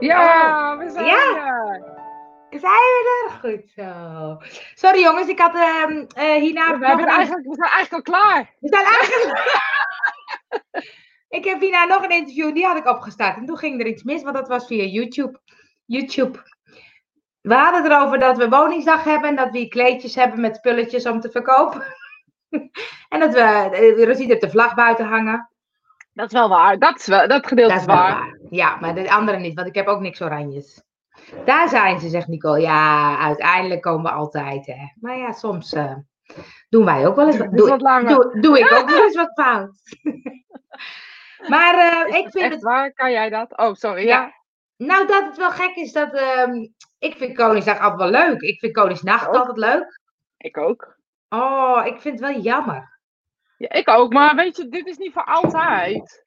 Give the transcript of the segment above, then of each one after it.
Ja, we zijn Ja. er. Zijn we er? Goed zo. Sorry jongens, ik had eh, hierna... We, hebben nog een- eigenlijk, we zijn eigenlijk al klaar. We zijn eigenlijk... ik heb hierna nog een interview, die had ik opgestart. En toen ging er iets mis, want dat was via YouTube. YouTube. We hadden het erover dat we woningsdag hebben en dat we kleedjes hebben met spulletjes om te verkopen. en dat we, eh, Rosita heeft de vlag buiten hangen. Dat is wel waar. Dat, is wel, dat gedeelte Dat is wel waar. waar. Ja, maar de andere niet, want ik heb ook niks oranjes. Daar zijn ze, zegt Nicole. Ja, uiteindelijk komen we altijd. Hè. Maar ja, soms eh, doen wij ook wel eens wat. Doe wat langer. doe, doe ik ook wel eens wat fout. maar eh, ik vind het. waar? Kan jij dat? Oh, sorry. Ja. Ja. Nou, dat het wel gek is dat. ehm, ik vind Koningsdag altijd wel leuk. Ik vind Koningsnacht altijd leuk. Ik ook. Oh, ik vind het wel jammer. Ja, ik ook. Maar weet je, dit is niet voor altijd.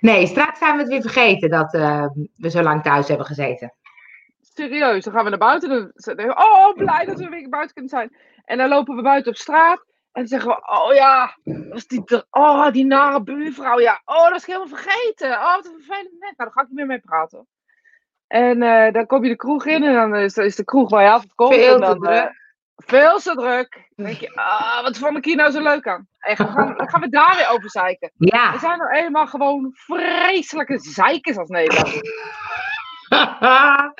Nee, straks zijn we het weer vergeten dat eh, we zo lang thuis hebben gezeten. Serieus, dan gaan we naar buiten. Dan zeggen we, oh, blij dat we weer buiten kunnen zijn. En dan lopen we buiten op straat. En dan zeggen we, oh ja, is die, oh, die nare buurvrouw. Ja, oh, dat is helemaal vergeten. Oh, wat een vervelend mens. Nou, daar ga ik niet meer mee praten. En eh, dan kom je de kroeg in en dan is, is de kroeg waar je altijd komt. Veel en te dan, druk. Veel te druk. Dan denk je, ah, wat vond ik hier nou zo leuk aan? Echt, dan gaan, we daar weer over zeiken. We Ja. zijn nou eenmaal gewoon vreselijke zeikers als Nederland.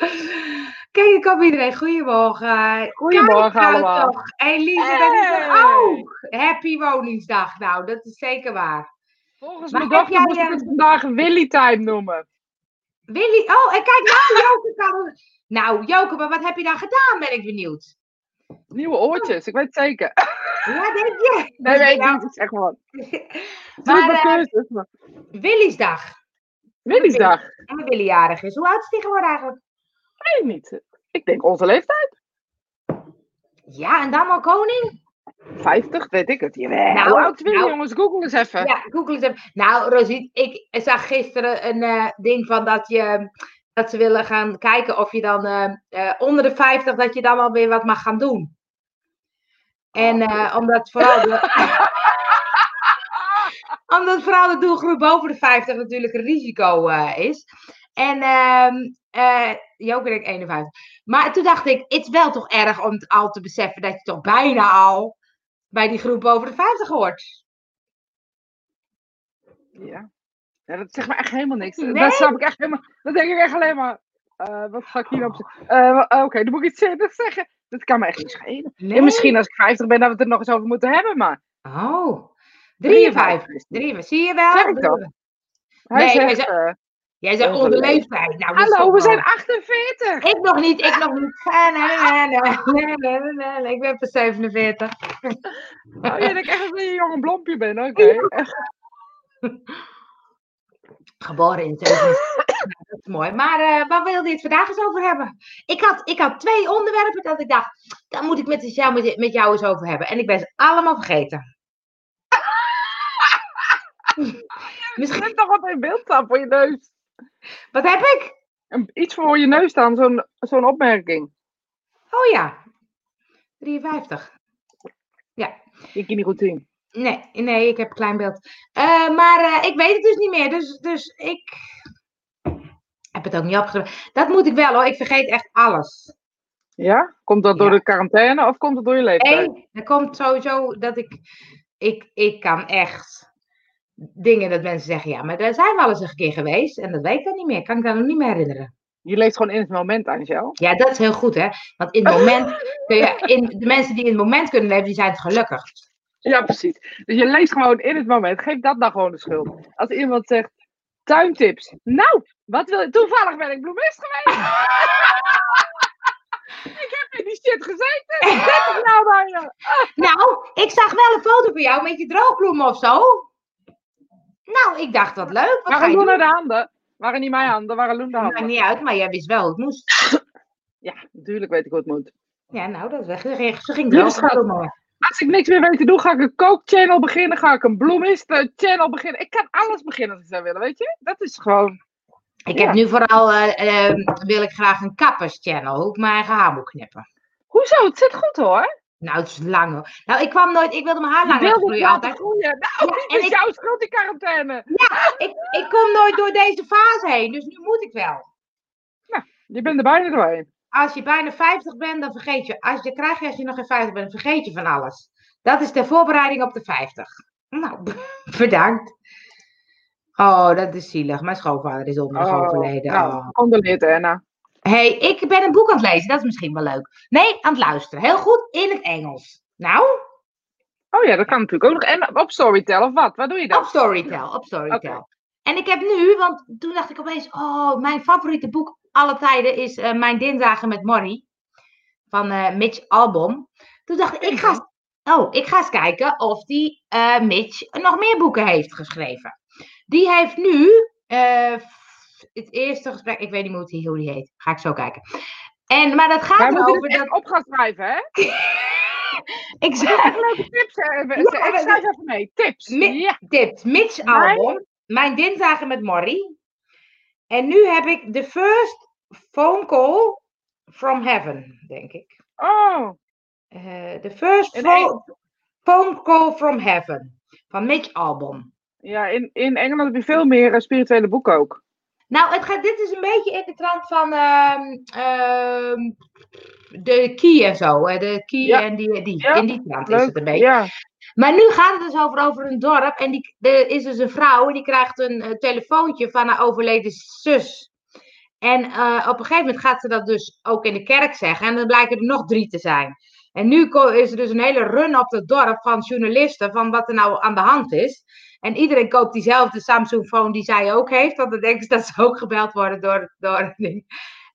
Kijk, ik kom iedereen. Goedemorgen. Goedemorgen nou allemaal. Toch. Is Hey. oh, happy woningsdag. Nou, dat is zeker waar. Volgens mijn dochter jij, moest ik het vandaag Willy Time noemen. Willy, oh, en kijk nou, Joke kan... Nou, Joke, maar wat heb je dan gedaan, ben ik benieuwd. Nieuwe oortjes, ik weet het zeker. Ja, denk je? Nee, weet ik niet, zeg maar. Maar, Maar, eh, cursus, maar. Willysdag. Willy'sdag, En Willy jarig is. Hoe oud is die geworden eigenlijk? weet ik niet. Ik denk onze leeftijd. Ja, en dan al koning? 50, weet ik het. Jawel. Nou, Hoe oud nou. jongens? Google eens even. Ja, google eens even. Nou, Rosiet, ik zag gisteren een eh, ding van dat je dat ze willen gaan kijken of je dan eh, eh, onder de 50 dat je dan alweer wat mag gaan doen. En eh, omdat vooral de, omdat vooral de doelgroep boven de 50 natuurlijk een risico is. En ehm eh Joke denk ik 51. Maar toen dacht ik, het is wel toch erg om het al te beseffen dat je toch bijna al bij die groep boven de 50 hoort. Ja. Ja, dat zegt me echt helemaal niks. Nee? Dat snap ik echt helemaal. Dan denk ik echt alleen maar. eh, wat ga ik hier op zeggen? Eh, wa- Oké, dan moet ik iets zeggen. Dat kan me echt niet schelen. Nee. En misschien als ik 50 ben, dat we het er nog eens over moeten hebben, maar. Oh, 53. 53. Zie je wel? Ik? Hij Nee, zegt, eh, Jij zei onder leeftijd. Nou, dat hallo, we zijn wel- 48. Ik nog niet, ik nog niet. Nee, nee, nee, Ik ben pas 47. Oh, echt dat je een jonge blompje bent, oké. Geboren in 77. Dat is mooi. Maar eh waar wilde je het vandaag eens over hebben? Ik had, ik had twee onderwerpen dat ik dacht, daar moet ik met jou, met, met jou eens over hebben. En ik ben ze allemaal vergeten. Je Misschien, hebt toch wat in beeld staan voor je neus. wat heb ik? Iets voor je neus staan, zo'n zo'n opmerking. Oh ja, 53. Ik kan niet goed zien. Nee, nee, ik heb een klein beeld. Eh, maar eh, ik weet het dus niet meer. Dus, dus ik heb het ook niet opgeschreven. Dat moet ik wel hoor. Ik vergeet echt alles. Ja? Komt dat door Ja. de quarantaine of komt het door je leeftijd? Nee, er komt sowieso dat ik, ik... Ik kan echt dingen dat mensen zeggen... Ja, maar daar zijn we al eens een keer geweest. En dat weet ik dan niet meer. Kan ik dat nog niet meer herinneren. Je leeft gewoon in het moment, Angel. Ja, dat is heel goed hè. Want in het moment... kun je, in, de mensen die in het moment kunnen leven, die zijn het gelukkig. Ja, precies. Dus je leeft gewoon in het moment. Geef dat dan gewoon de schuld. Als iemand zegt, tuintips. Nou, wat wil je? Toevallig ben ik bloemist geweest. ik heb in die shit gezeten. Zeg het nou dan, ja. Nou, ik zag wel een foto van jou met je droogbloemen of zo. Nou, ik dacht wat leuk. Wat Waren je Loen doen? de handen? Waren niet mijn handen, waren Loen de Maakt handen. niet uit, maar jij wist wel hoe het moest. Ja, natuurlijk weet ik hoe het moet. Ja, nou, dat is weg. Ze ging, ze ging droogbloemen. Als ik niks meer weet te doen, ga ik een kookchannel beginnen. Ga ik een bloemist-channel beginnen. Ik kan alles beginnen als ik zou willen, weet je? Dat is gewoon... Ik Ja. heb nu vooral, eh, eh, wil ik graag een kapperschannel. Hoe ik mijn eigen haar moet knippen. Hoezo? Het zit goed hoor. Nou, het is lang hoor. Nou, ik kwam nooit, ik wilde mijn haar langer groeien altijd. groeien. Nou, Ja, en is ik- jouw schuld die quarantaine. Ik, ik kom nooit door deze fase heen, dus nu moet ik wel. Je bent er bijna doorheen. Als je bijna 50 bent, dan vergeet je. Als je krijg je als je nog geen 50 bent, vergeet je van alles. Dat is de voorbereiding op de 50. Nou, bedankt. Oh, dat is zielig. Mijn schoonvader is onlangs Oh, overleden. Nou, Oh. Anna. hey, ik ben een boek aan het lezen. Dat is misschien wel leuk. Nee, aan het luisteren. Heel goed in het Engels. Nou, Oh ja, dat kan natuurlijk ook nog. En op Storytel of wat? Waar doe je dat? op Storytel. Op Storytel. En ik heb nu, want toen dacht ik opeens, oh, mijn favoriete boek alle tijden is eh, Mijn Dinsdagen met Morrie. Van eh, Mitch Albom. Toen dacht ik, ik ga, oh, ik ga eens kijken of die eh, Mitch nog meer boeken heeft geschreven. Die heeft nu het eerste gesprek, ik weet niet meer hoe die, hoe die heet. Ga ik zo kijken. En, maar dat gaat Wij erover dit dat... op gaan schrijven, hè? Ik leuke tips. hè. Even, Ja, ik schrijf even mee. Tips. Mi- Ja. Tips. Mitch Mijn- album. Mijn dinsdagen met Morrie. En nu heb ik the first phone call from heaven, denk ik. Oh, Eh the first phone call from heaven. Van Mitch album. ja, in, in Engeland heb je veel meer eh, spirituele boeken ook. Nou, het gaat, dit is een beetje in de trant van ehm, ehm, de key en zo. hè, De key Ja. en die, die. Ja, In die trant is het een beetje. Ja. Maar nu gaat het dus over, over een dorp. En die, er is dus een vrouw. En die krijgt een eh, telefoontje van haar overleden zus. En eh, op een gegeven moment gaat ze dat dus ook in de kerk zeggen. En dan blijken er nog drie te zijn. En nu is er dus een hele run op het dorp van journalisten. Van wat er nou aan de hand is. En iedereen koopt diezelfde Samsung-phone die zij ook heeft. Want dan denken ze dat ze ook gebeld worden door... door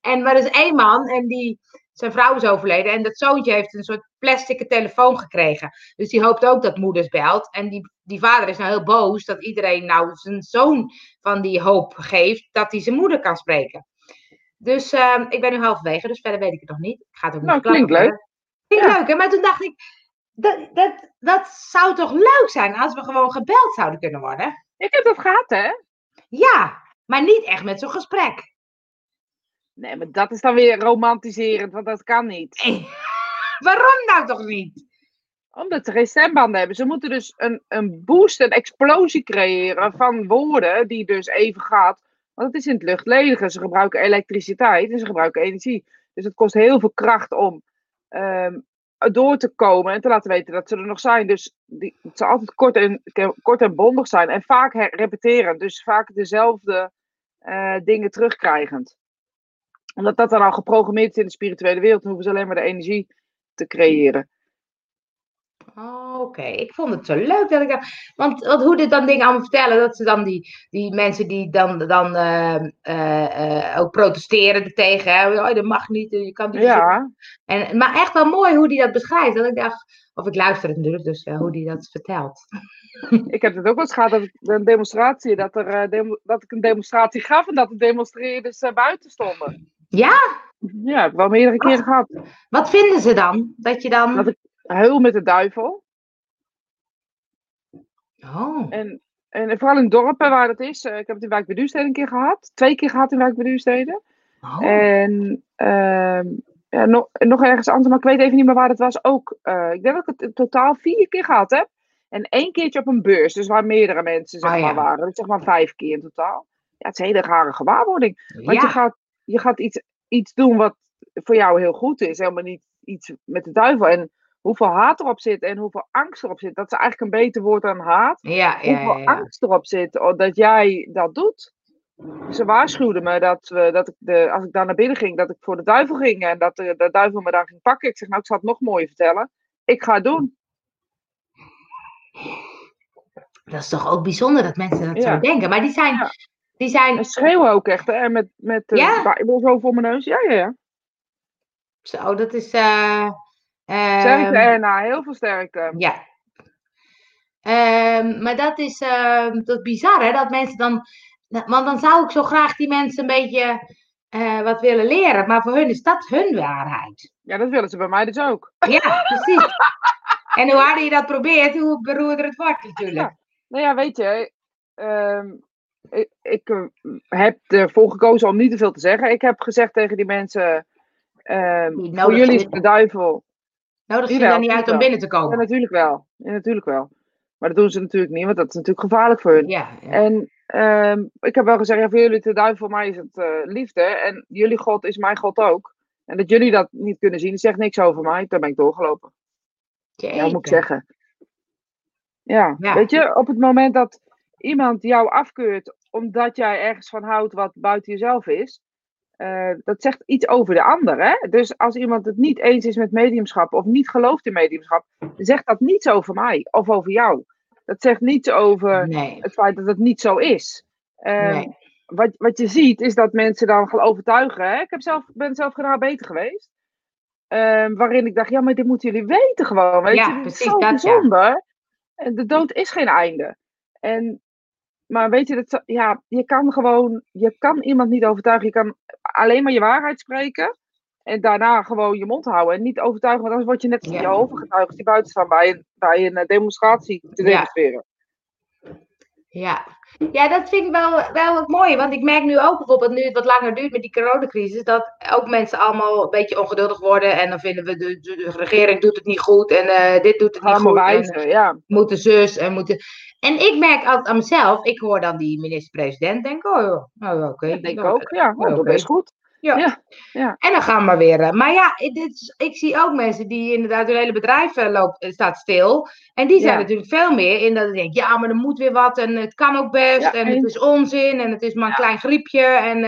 en maar er is één man. En die, zijn vrouw is overleden. En dat zoontje heeft een soort plastic telefoon gekregen. Dus die hoopt ook dat moeders belt. En die, die vader is nou heel boos dat iedereen nou zijn zoon van die hoop geeft dat hij zijn moeder kan spreken. Dus ehm, ik ben nu halverwege, dus verder weet ik het nog niet. Ik ga het ook Nou, niet klinkt leuk. Klinkt Ja. leuk, hè? Maar toen dacht ik, dat, dat, dat zou toch leuk zijn als we gewoon gebeld zouden kunnen worden? Ik heb dat gehad, hè? Ja, maar niet echt met zo'n gesprek. Nee, maar dat is dan weer romantiserend, want dat kan niet. Nee. Waarom nou toch niet? Omdat ze geen stembanden hebben. Ze moeten dus een, een boost, een explosie creëren van woorden die dus even gaat. Want het is in het luchtledige. Ze gebruiken elektriciteit en ze gebruiken energie. Dus het kost heel veel kracht om ehm, door te komen en te laten weten dat ze er nog zijn. Dus die, het zal altijd kort en, kort en bondig zijn. En vaak repeteren. Dus vaak dezelfde eh, dingen terugkrijgend. Omdat dat dan al geprogrammeerd is in de spirituele wereld, dan hoeven ze alleen maar de energie te creëren. Oh, Oké, ik vond het zo leuk dat ik dat. Want, want hoe dit dan dingen allemaal vertellen, dat ze dan die, die mensen die dan, dan eh, eh, eh, ook protesteren er tegen. Hè? Oh, dat mag niet, je kan niet. Ja, En, maar echt wel mooi hoe die dat beschrijft. Dat ik dacht, of ik luister het natuurlijk, dus eh, hoe die dat vertelt. ik heb het ook wel eens gehad dat ik een demonstratie, dat, er, eh, dat ik een demonstratie gaf en dat de demonstreerders eh, buiten stonden. Ja, Ja, heb ik wel meerdere keren gehad. wat vinden ze dan? Dat je dan. Dat ik huil met de duivel. Oh, En, en vooral in dorpen waar dat is. eh, ik heb het in Wijk bij Duurstede een keer gehad. Twee keer gehad in Wijk bij Duurstede. oh. En ehm, ja, nog, nog ergens anders, maar ik weet even niet meer waar het was. Ook, eh, ik denk dat ik het in totaal vier keer gehad heb. En één keertje op een beurs, dus waar meerdere mensen zeg Ah, maar, ja. waren. Dus zeg maar vijf keer in totaal. Ja, het is een hele rare gewaarwording. Want je ja, gaat, je gaat iets, iets doen wat voor jou heel goed is. Helemaal niet iets met de duivel. En hoeveel haat erop zit en hoeveel angst erop zit. Dat is eigenlijk een beter woord dan haat. ja, Hoeveel ja, angst erop zit oh, dat jij dat doet. Ze waarschuwden me dat, we, dat ik de, als ik daar naar binnen ging, dat ik voor de duivel ging. En dat de, de duivel me dan ging pakken. Ik zeg, nou, ik zal het nog mooier vertellen. Ik ga het doen. Dat is toch ook bijzonder dat mensen dat Ja. zo denken. Maar die zijn. Ja. Die zijn En schreeuwen ook echt, hè. Met, met de Ja? Bijbel zo voor mijn neus. Ja, ja, ja. zo, dat is. eh Sterkte en heel veel sterkte. Ja. Ehm, maar dat is, ehm, dat is bizar, hè? Dat mensen dan. Want dan zou ik zo graag die mensen een beetje eh, wat willen leren. Maar voor hun is dat hun waarheid. Ja, dat willen ze bij mij dus ook. Ja, precies. En hoe harder je dat probeert, hoe beroerder het wordt natuurlijk. Nou ja, weet je, ik, ik eh, heb ervoor gekozen om niet te veel te zeggen. Ik heb gezegd tegen die mensen, ehm, voor jullie is de duivel Nodig je dan niet uit om binnen te Ja, komen? natuurlijk wel. Ja, natuurlijk wel. Maar dat doen ze natuurlijk niet, want dat is natuurlijk gevaarlijk voor hun. Ja, ja. En ehm, ik heb wel gezegd, ja, voor jullie te duivel, voor mij is het eh, liefde. En jullie God is mijn God ook. En dat jullie dat niet kunnen zien, zegt niks over mij. Daar ben ik doorgelopen. Ja, wat moet ik Jeetje. zeggen? Ja, Ja. weet je, op het moment dat iemand jou afkeurt omdat jij ergens van houdt wat buiten jezelf is, eh, dat zegt iets over de ander. Hè? Dus als iemand het niet eens is met mediumschap of niet gelooft in mediumschap, zegt dat niets over mij of over jou. Dat zegt niets over Nee. het feit dat het niet zo is. Ehm, Nee. wat, wat je ziet is dat mensen dan gaan overtuigen. Hè? Ik heb zelf, ben zelf geen beter geweest. Ehm, waarin ik dacht, ja, maar dit moeten jullie weten gewoon. Weet Ja, je, dit is precies zo dat, ja. bijzonder. En de dood is geen einde. En, maar weet je, dat, ja, je kan gewoon, je kan iemand niet overtuigen. Je kan alleen maar je waarheid spreken. En daarna gewoon je mond houden. En niet overtuigen, want anders word je net als Ja. die Jehovah-getuigen die buiten staan bij een, bij een eh, demonstratie te demonstreren. Ja. ja, dat vind ik wel, wel het mooie. Want ik merk nu ook bijvoorbeeld, nu het wat langer duurt met die coronacrisis, dat ook mensen allemaal een beetje ongeduldig worden. En dan vinden we, de, de, de regering doet het niet goed en eh, dit doet het niet goed. En, wijzen, ja. moeten zus en moeten. En ik merk altijd aan mezelf, ik hoor dan die minister-president, denk oh ja, nou, oké. Denk ik nou, ook. Ja, nou, dat is goed. Ja. Ja, ja. En dan gaan we weer. eh, Maar ja, dit is- ik zie ook mensen die inderdaad hun hele bedrijf eh, loopt, eh, staat stil. En die zijn Ja. natuurlijk veel meer in dat ik denk, ja, maar er moet weer wat en het kan ook best. Ja, en het is onzin en het is maar een klein griepje. En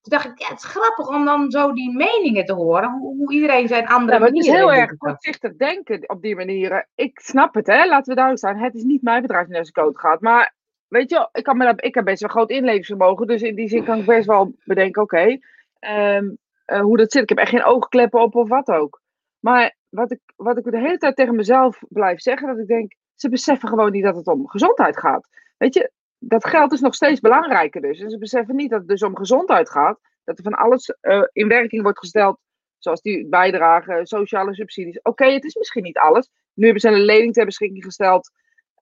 toen dacht ik, ja, het is grappig om dan zo die meningen te horen. Hoe, hoe iedereen zijn andere maar het is heel erg kortzichtig denken op die manieren. Ik snap het, hè. Laten we duidelijk zijn. Het is niet mijn bedrijf gaat. Maar weet je, ik, kan me ik heb best wel groot inlevingsvermogen. Dus in die zin kan ik best wel bedenken, oké, ehm, eh, hoe dat zit. Ik heb echt geen oogkleppen op of wat ook. Maar wat ik, wat ik de hele tijd tegen mezelf blijf zeggen, dat ik denk, ze beseffen gewoon niet dat het om gezondheid gaat. Weet je, dat geld is nog steeds belangrijker dus. En ze beseffen niet dat het dus om gezondheid gaat. Dat er van alles eh, in werking wordt gesteld Zoals die bijdragen, sociale subsidies. Oké, het is misschien niet alles. Nu hebben ze een lening ter beschikking gesteld.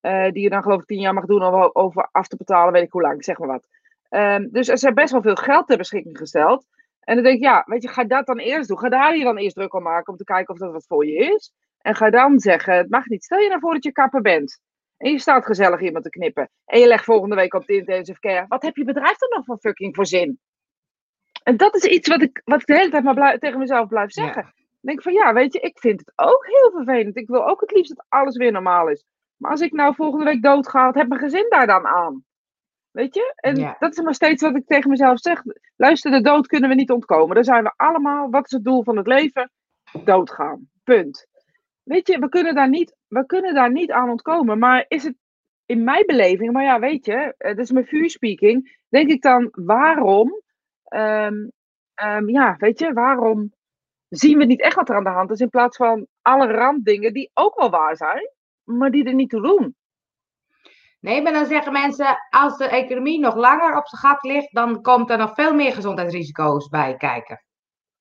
eh, die je dan geloof ik tien jaar mag doen om over af te betalen, weet ik hoe lang, zeg maar wat. Ehm, dus er is best wel veel geld ter beschikking gesteld. En dan denk ik, ja, weet je, ga dat dan eerst doen. Ga daar je dan eerst druk om maken om te kijken of dat wat voor je is. En ga dan zeggen, het mag niet. Stel je nou voor dat je kapper bent. En je staat gezellig iemand te knippen. En je legt volgende week op de intensive care. Wat heb je bedrijf dan nog voor fucking voor zin? En dat is iets wat ik, wat ik de hele tijd maar blij- tegen mezelf blijf Ja. zeggen. Dan denk ik van ja, weet je, ik vind het ook heel vervelend. Ik wil ook het liefst dat alles weer normaal is. Maar als ik nou volgende week doodga, wat heb mijn gezin daar dan aan? Weet je? En Ja. dat is maar steeds wat ik tegen mezelf zeg. Luister, de dood kunnen we niet ontkomen. Daar zijn we allemaal. Wat is het doel van het leven? Doodgaan. Punt. Weet je, we kunnen daar niet, we kunnen daar niet aan ontkomen. Maar is het in mijn beleving, maar ja, weet je, het is mijn vuurspeaking. Denk ik dan, waarom, ehm, ehm, ja, weet je, waarom zien we niet echt wat er aan de hand is in plaats van alle randdingen die ook wel waar zijn, maar die er niet toe doen? Nee, maar dan zeggen mensen, als de economie nog langer op zijn gat ligt, dan komt er nog veel meer gezondheidsrisico's bij kijken.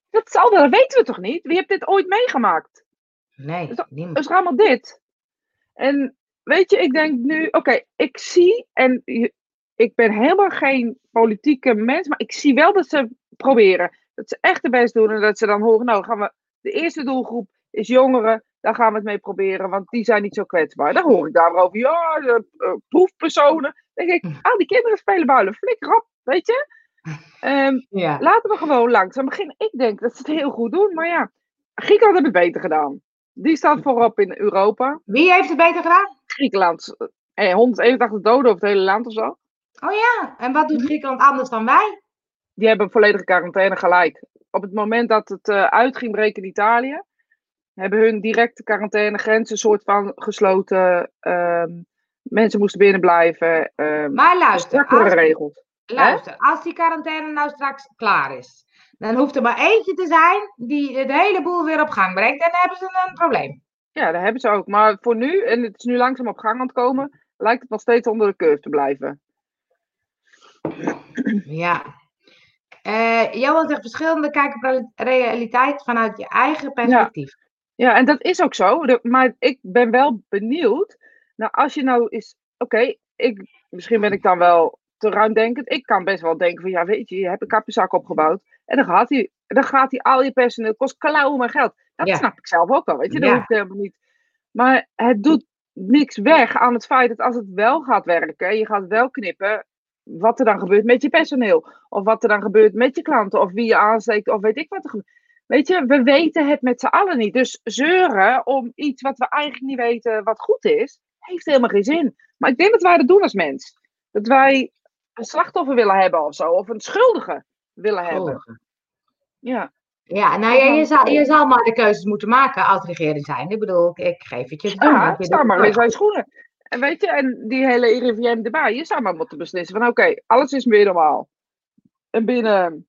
Dat zal wel, dat weten we toch niet? Wie heeft dit ooit meegemaakt? Nee, Zo- niemand. Dus allemaal dit. En weet je, ik denk nu, oké, ik zie, en ik ben helemaal geen politieke mens, maar ik zie wel dat ze proberen. Dat ze echt de best doen en dat ze dan horen, nou gaan we, de eerste doelgroep is jongeren, daar gaan we het mee proberen, want die zijn niet zo kwetsbaar. Dan hoor ik daarover, ja, de, eh, proefpersonen. Dan denk ik, ah, die kinderen spelen builen, flikker op, weet je. Ja. Laten we gewoon langzaam beginnen. Ik denk dat ze het heel goed doen, maar ja, Griekenland heeft het beter gedaan. Die staat voorop in Europa. Wie heeft het beter gedaan? Griekenland, eh, 181 doden over het hele land of zo. Oh ja, en wat doet Griekenland anders dan wij? Die hebben een volledige quarantaine gelijk. Op het moment dat het eh, uit ging breken in Italië, hebben hun directe quarantaine grenzen soort van gesloten. ehm, mensen moesten binnen blijven. ehm Maar luister, als, regels. luister, als die quarantaine nou straks klaar is, dan hoeft er maar eentje te zijn die het hele boel weer op gang brengt en dan hebben ze een probleem. Ja, dat hebben ze ook. Maar voor nu, en het is nu langzaam op gang aan het komen, lijkt het nog steeds onder de curve te blijven. Ja. Eh Johan zegt verschillende kijken op realiteit vanuit je eigen perspectief. Ja, en dat is ook zo. De- maar ik ben wel benieuwd. Nou, als je nou is. Oké, ik misschien ben ik dan wel te ruimdenkend. Ik kan best wel denken van ja, weet je, je hebt een kapjeszak opgebouwd. En dan gaat hij dan gaat hij al je personeel, kost klauwen maar geld. Dat Ja. snap ik zelf ook wel, weet je, dat Ja. hoeft helemaal niet. Maar het doet niks weg aan het feit dat als het wel gaat werken, je gaat wel knippen, wat er dan gebeurt met je personeel. Of wat er dan gebeurt met je klanten, of wie je aansteekt, of weet ik wat er gebeurt. Weet je, we weten het met z'n allen niet. Dus zeuren om iets wat we eigenlijk niet weten wat goed is, heeft helemaal geen zin. Maar ik denk dat wij dat doen als mens. Dat wij een slachtoffer willen hebben of zo, of een schuldige willen hebben. Oh. Ja. Ja, nou ja, je zal, je zal maar de keuzes moeten maken als regering zijn. Ik bedoel, ik, geef het je. Ja, sta maar in zijn schoenen. En weet je, en die hele IRIVM erbij, je zou maar moeten beslissen van oké, alles is weer normaal. En binnen,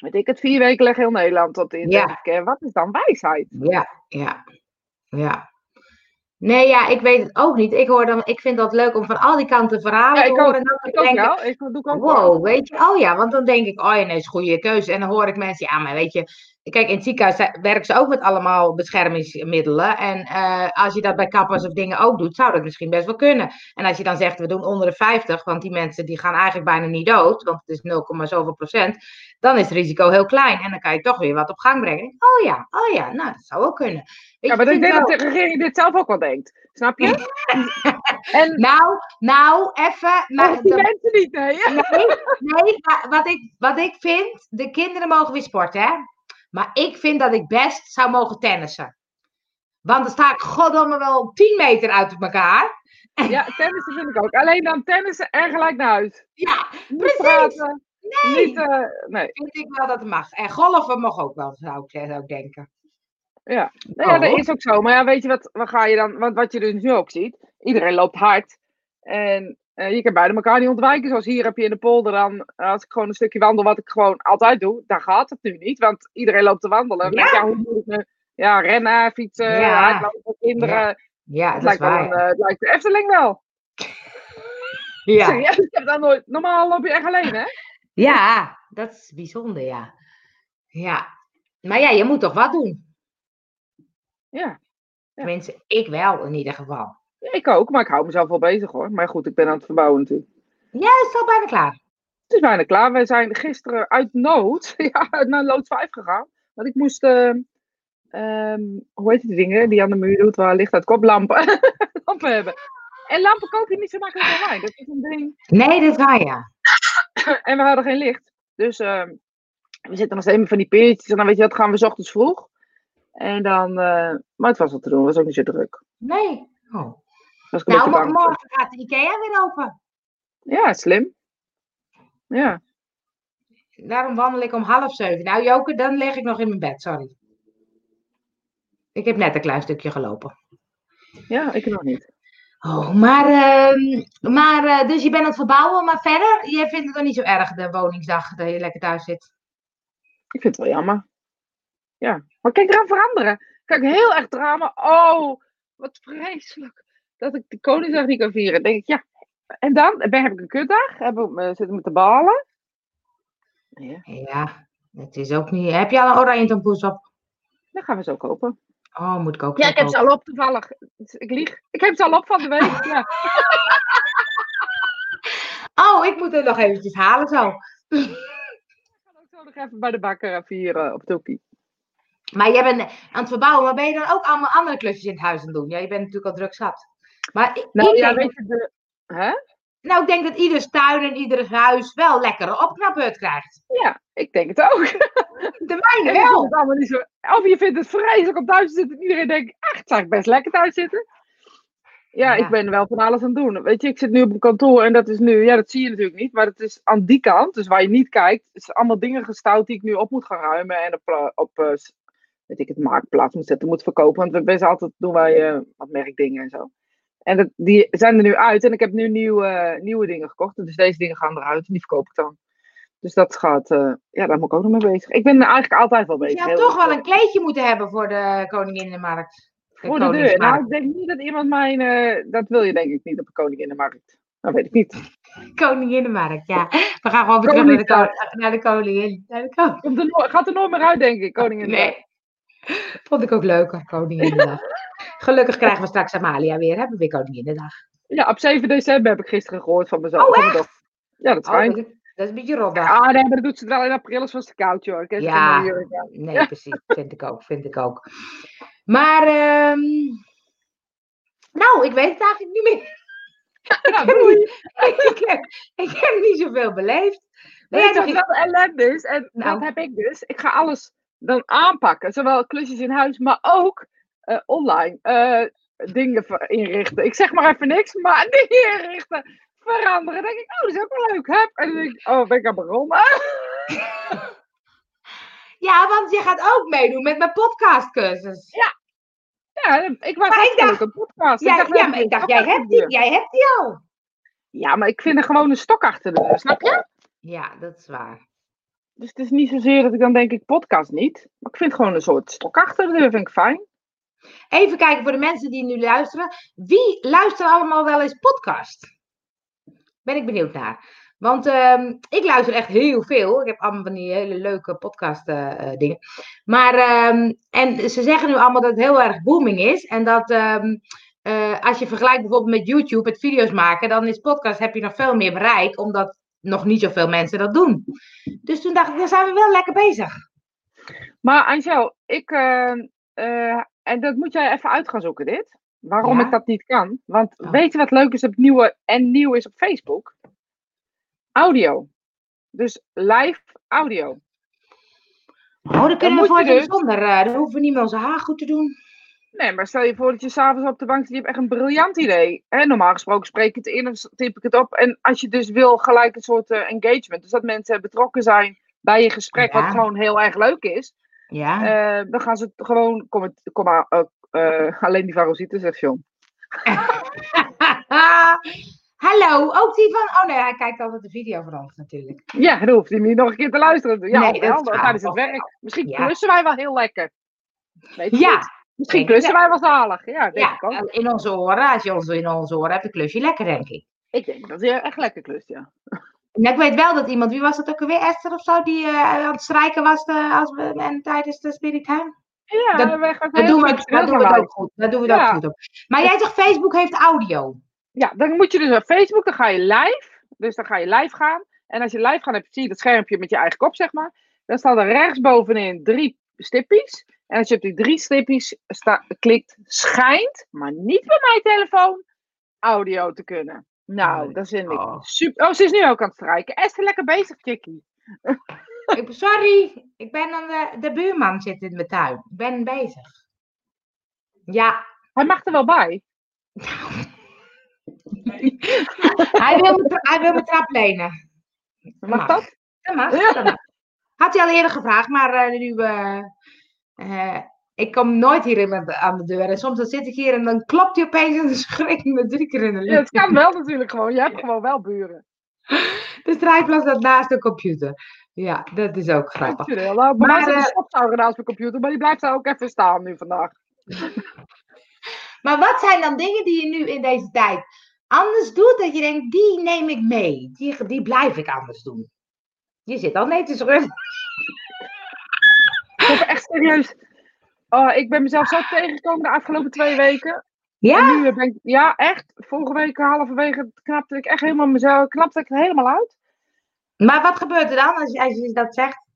weet ik het, vier weken leg heel Nederland tot in Ja. Wat is dan wijsheid? Ja, ja, ja. Nee, ja, ik weet het ook niet. Ik, hoor dan, ik vind dat leuk om van al die kanten verhalen Ja, te horen. ook. En dan Ik ook wel, ik doe ook wel. Wow, weet je, oh ja, want dan denk ik, oh ja, nee, is een goede keuze. En dan hoor ik mensen, ja, maar weet je, kijk, in het ziekenhuis werken ze ook met allemaal beschermingsmiddelen. En eh, als je dat bij kappers of dingen ook doet, zou dat misschien best wel kunnen. En als je dan zegt, we doen onder de 50, want die mensen die gaan eigenlijk bijna niet dood, want het is 0, zoveel procent, dan is het risico heel klein. En dan kan je toch weer wat op gang brengen. Denk, Oh ja, oh ja, nou, dat zou ook kunnen. Weet Ja, maar ik denk wel- dat de regering dit zelf ook wel denkt. Snap je? en Nou, nou, even. Oh, die mensen niet, nee. Nee, nee maar wat, ik, wat ik vind, de kinderen mogen weer sporten, hè? Maar ik vind dat ik best zou mogen tennissen. Want dan sta ik goddomme wel 10 meter uit elkaar. Ja, tennissen vind ik ook. Alleen dan tennissen en gelijk naar huis. Ja, Niet precies. praten, Nee, niet, eh, nee. vind ik wel dat het mag. En golven mag ook wel, zou ik, zou ik denken. Ja. Nou ja, Oh. dat is ook zo. Maar ja, weet je wat, wat ga je dan, want wat je dus nu ook ziet, iedereen loopt hard. En eh, je kan beide elkaar niet ontwijken. Zoals hier heb je in de polder dan, als ik gewoon een stukje wandel, wat ik gewoon altijd doe, dan gaat het nu niet. Want iedereen loopt te wandelen. Ja. Ja, ja hoe moet ik nu? Ja, rennen, fietsen, Ja. hardlopen, kinderen. Ja, Het dat is lijkt, wel waar. een, eh, het lijkt de Efteling wel. Ja. Serieus, ik heb dat nooit. Normaal loop je echt alleen, hè? Ja, dat is bijzonder, ja. Ja. Maar ja, je moet toch wat doen? Ja. Ja. Tenminste, ik wel in ieder geval. Ja, ik ook, maar ik hou mezelf wel bezig hoor. Maar goed, ik ben aan het verbouwen natuurlijk. Ja, het is al bijna klaar. Het is bijna klaar. We zijn gisteren uit nood ja, naar lood 5 gegaan. Want ik moest, eh, ehm, hoe heet die dingen die aan de muur doet waar licht uit kop? Lampen. lampen hebben. En lampen koop je niet zo makkelijk online. Dat is een ding. Nee, dat is waar, ja. En we hadden geen licht. Dus ehm, we zitten nog steeds met van die peertjes. En dan weet je wat, gaan we 's ochtends vroeg. En dan, eh, maar het was wat te doen. Het was ook niet zo druk. Nee. Oh. Was ik een Nou, morgen gaat de IKEA weer open. Ja, slim. Ja. Daarom wandel ik om half zeven. Nou, Joke, dan lig ik nog in mijn bed, sorry. Ik heb net een klein stukje gelopen. ja, ik nog niet. Oh, maar, ehm, maar eh, dus je bent aan het verbouwen, maar verder, je vindt het dan niet zo erg, de woningsdag, dat je lekker thuis zit. Ik vind het wel jammer. Ja. Maar kijk eraan veranderen. Kijk, heel erg drama. Oh, wat vreselijk. Dat ik de Koningsdag niet kan vieren. Denk ik, ja. En dan ben, heb ik een kutdag. Heb ik, me- zit ik me te balen. Ja, Ja, het is ook niet... Heb je al een oranje tompoes op? dan gaan we zo kopen. Oh, moet ik ook Ja, ik heb ze al op toevallig. Ik lieg. Ik heb ze al op van de week. Ja. Oh, ik moet het nog eventjes halen zo. Ik ga ook zo nog even bij de bakker vieren op Toekie. Maar jij bent aan het verbouwen, maar ben je dan ook allemaal andere klusjes in het huis aan het doen? Ja, je bent natuurlijk al druk zat. Maar ik, Nou ik ja, denk, weet je, de... Hè? nou, ik denk dat ieder tuin en ieder huis wel lekkere opknapbeurt krijgt. Ja, ik denk het ook. De mijne wel. het allemaal niet zo... Of je vindt het vreselijk om thuis te zitten. En iedereen denkt, echt, zou ik best lekker thuis zitten. Ja, Ja. ik ben wel van alles aan het doen. Weet je, ik zit nu op een kantoor en dat is nu... Ja, dat zie je natuurlijk niet. Maar het is aan die kant, dus waar je niet kijkt... Zijn allemaal dingen gestouwd die ik nu op moet gaan ruimen. En op, eh, op eh, weet ik het, marktplaats moet zetten, moet verkopen. Want we best altijd doen wij eh, wat merkdingen en zo. En dat, die zijn er nu uit. En ik heb nu nieuwe, nieuwe dingen gekocht. Dus deze dingen gaan eruit en die verkoop ik dan. Dus dat gaat... eh, ja, daar moet ik ook nog mee bezig. Ik ben eigenlijk altijd wel Je bezig. had heel toch wel eh, een kleedje moeten hebben voor de Koninginnenmarkt. Voor de deur. Nou, ik denk niet dat iemand mijn. eh, dat wil je denk ik niet op de Koninginnenmarkt. Dat weet ik niet. Koninginnenmarkt, ja. We gaan gewoon weer terug naar de, naar de koningin. Naar de koningin. Er gaat er nooit meer uit, denk ik, Koninginnenmarkt. Nee. Vond ik ook leuker, Koninginnedag. Gelukkig krijgen we straks Amalia weer. Hebben we weer Koninginnedag. Ja, op 7 december heb ik gisteren gehoord van zoon. Oh. Ja, dat Oh, schijnt. dat- Dat is een beetje rodda. Ah, nee, maar dat doet ze wel in april, is vast te koud, joh. Ik heb Ja. Nee, precies. Vind ik ook, vind ik ook. Maar, ehm, nou, ik weet het eigenlijk niet meer. Ja, doei. ik, heb, ik heb niet zoveel beleefd. Nog wat iets- wel ellende is? En Nou. dat heb ik dus. Ik ga alles dan aanpakken. Zowel klusjes in huis, maar ook eh, online eh, dingen inrichten. Ik zeg maar even niks, maar dingen inrichten, veranderen. Dan denk ik, oh, dat is ook wel leuk. Hup. En dan denk ik, oh, ben ik aan begonnen? Ja, want je gaat ook meedoen met mijn podcastcursus. Ja, ik was Maar ik dacht- een podcast. Ja, dacht, ja, maar ik dacht, jij hebt, die, jij hebt die al. Ja, maar ik vind er gewoon een stok achter de deur, snap je? Ja, dat is waar. Dus het is niet zozeer dat ik dan denk, ik podcast niet. Maar ik vind gewoon een soort stok achter de deur, vind ik fijn. Even kijken voor de mensen die nu luisteren. Wie luistert allemaal wel eens podcast? Ben ik benieuwd naar. Want ehm, ik luister echt heel veel. Ik heb allemaal van die hele leuke podcast eh, eh, dingen. Maar, ehm, en ze zeggen nu allemaal dat het heel erg booming is. En dat ehm, eh, als je vergelijkt bijvoorbeeld met YouTube, het video's maken, dan is podcast, heb je nog veel meer bereik. Omdat nog niet zoveel mensen dat doen. Dus toen dacht ik, dan zijn we wel lekker bezig. Maar Angel, ik, en dat moet jij even uit gaan zoeken, dit. Waarom Ja? ik dat niet kan. Want weet je wat leuk is op nieuwe en nieuw is op Facebook? Audio. Dus live audio. Oh, dan kunnen we moet je voor dus- zonder. eh dan hoeven we niet meer onze haar goed te doen. Nee, maar stel je voor dat je s'avonds op de bank zit, je hebt echt een briljant idee. Hè? Normaal gesproken spreek ik het in of typ ik het op. En als je dus wil, gelijk een soort eh, engagement. Dus dat mensen betrokken zijn bij je gesprek, Ja. wat gewoon heel erg leuk is. Ja. eh, dan gaan ze gewoon, kom, eh, alleen die varosieten, zegt John. Hallo, ook die van. Oh nee, hij kijkt altijd de video van ons natuurlijk. Ja, dan hoeft hij niet nog een keer te luisteren. Ja, Nee, wel, is tijdens het werk. Misschien Ja. klussen wij wel heel lekker. Weet Ja, niet? Misschien klussen wij wel zalig. Ja, denk ja, ik ook. in onze oren. Als je ons in onze oren hebt, dan klus je lekker, denk ik. Ik denk dat je echt lekker klust, ja. Nou, ik weet wel dat iemand, wie was dat ook alweer, Esther of zo, die eh, aan het strijken was eh, als we, en tijdens de Spirit Time? Ja, Dat- wij gaan Dat doen we, dat doen we ook goed. Dat doen we Ja. ook goed op. Maar jij zegt Facebook heeft audio. Ja, dan moet je dus op Facebook, dan ga je live. Dus dan ga je live gaan. En als je live gaat, heb je, zie je dat schermpje met je eigen kop, zeg maar. Dan staan er rechtsbovenin drie stippies. En als je op die drie stippies sta, klikt, schijnt, maar niet bij mijn telefoon, audio te kunnen. Nou, Nee. dat vind ik Oh. super. Oh, ze is nu ook aan het strijken. Esther, lekker bezig, chickie. Ik, sorry, ik ben aan de, de buurman zit in mijn tuin. Ik ben bezig. Ja, Hij mag er wel bij. hij wil me, hij wil me trap lenen. Mag dat? Dat mag, dat mag. Had hij al eerder gevraagd, maar eh, nu... eh, eh, ik kom nooit hier aan de deur. En soms dan zit ik hier en dan klopt hij opeens en dan schrik ik me drie keer in de Ja, lucht. het kan wel natuurlijk gewoon. Je hebt gewoon wel buren. De strijdplas staat naast de computer. Ja, dat is ook grappig. Natuurlijk. Nou, Maar, mij zit een eh, stofzuiger naast mijn computer, maar die blijft daar ook even staan nu vandaag. Maar wat zijn dan dingen die je nu in deze tijd anders doet? Dat je denkt, die neem ik mee. Die, die blijf ik anders doen. Je zit al nee te schudden. Ik echt serieus. Oh, ik ben mezelf zo tegengekomen de afgelopen twee weken. En Ja? nu ben ik, ja, echt. Vorige week halverwege knapte ik echt helemaal mezelf, knapte ik er helemaal uit. Maar wat gebeurt er dan als je, als je dat zegt?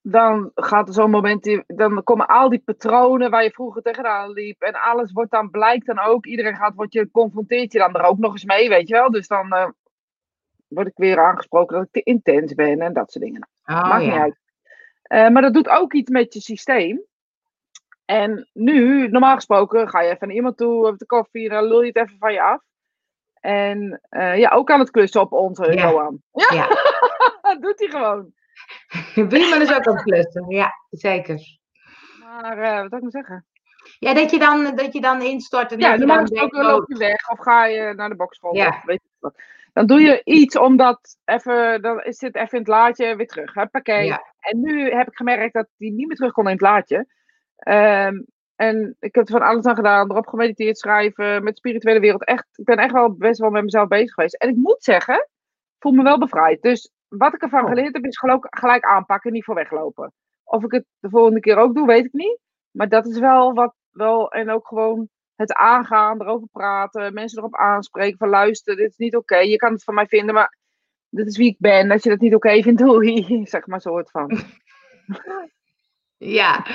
Dan gaat er zo'n moment, in- dan komen al die patronen waar je vroeger tegenaan liep. En alles wordt dan, blijkt dan ook, iedereen gaat, wordt je, confronteert je dan er ook nog eens mee, weet je wel. Dus dan eh, word ik weer aangesproken dat ik te intens ben en dat soort dingen. Oh, Maakt niet uit. Eh, maar dat doet ook iets met je systeem. En nu, normaal gesproken, ga je even naar iemand toe, op de koffie, en dan lul je het even van je af. En eh, ja, ook aan het klussen op onze Ja. Johan. Ja, Ja. dat doet hij gewoon. Buurman is ook aan het klussen. Ja, zeker. Maar eh, wat zou ik nou zeggen? Ja, dat je dan, dat je dan instort en Ja, dat je dan gesproken oh, loop je weg of ga je naar de bokschool. Ja. of weet ik wat. Dan doe je iets omdat even, dan is dit even in het laadje weer terug. Huppakee. Ja. En nu heb ik gemerkt dat die niet meer terug kon in het laadje. Ehm, en ik heb er van alles aan gedaan, erop gemediteerd, schrijven, met de spirituele wereld. Echt, ik ben echt wel best wel met mezelf bezig geweest. En ik moet zeggen, ik voel me wel bevrijd. Dus wat ik ervan Oh. geleerd heb, is gelijk, gelijk aanpakken, niet voor weglopen. Of ik het de volgende keer ook doe, weet ik niet. Maar dat is wel wat, wel, en ook gewoon het aangaan, erover praten, mensen erop aanspreken, van luisteren, dit is niet oké, je kan het van mij vinden, maar dit is wie ik ben. Als je dat niet oké vindt, doei. Zeg maar soort van. Ja.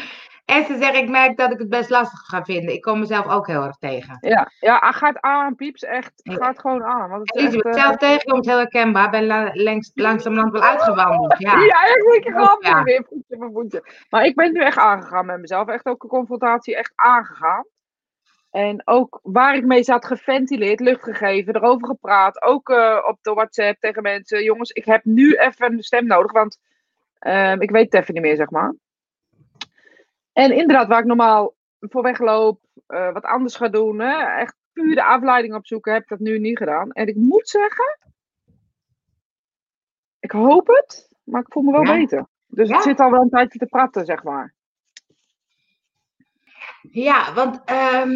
En ze zegt, ik merk dat ik het best lastig ga vinden. Ik kom mezelf ook heel erg tegen. Ja, ja ga het aan, pieps. Echt, Ja. ga het gewoon aan. Want het is echt, eh, zelf tegenkomt heel herkenbaar. Ben la, langs, langzamerhand wel uitgewandeld. Ja. Ja, echt een. Ja. Weer voetje voor voetje. Maar ik ben nu echt aangegaan met mezelf. Echt ook een confrontatie echt aangegaan. En ook waar ik mee zat geventileerd, lucht gegeven, erover gepraat. Ook eh, op de WhatsApp tegen mensen. Jongens, ik heb nu even een stem nodig, want ehm, ik weet het even niet meer, zeg maar. En inderdaad, waar ik normaal voor wegloop, eh, wat anders ga doen, hè, echt puur de afleiding opzoeken, heb ik dat nu niet gedaan. En ik moet zeggen, ik hoop het, maar ik voel me wel Ja. beter. Dus Ja. het zit al wel een tijdje te praten, zeg maar. Ja, want ehm,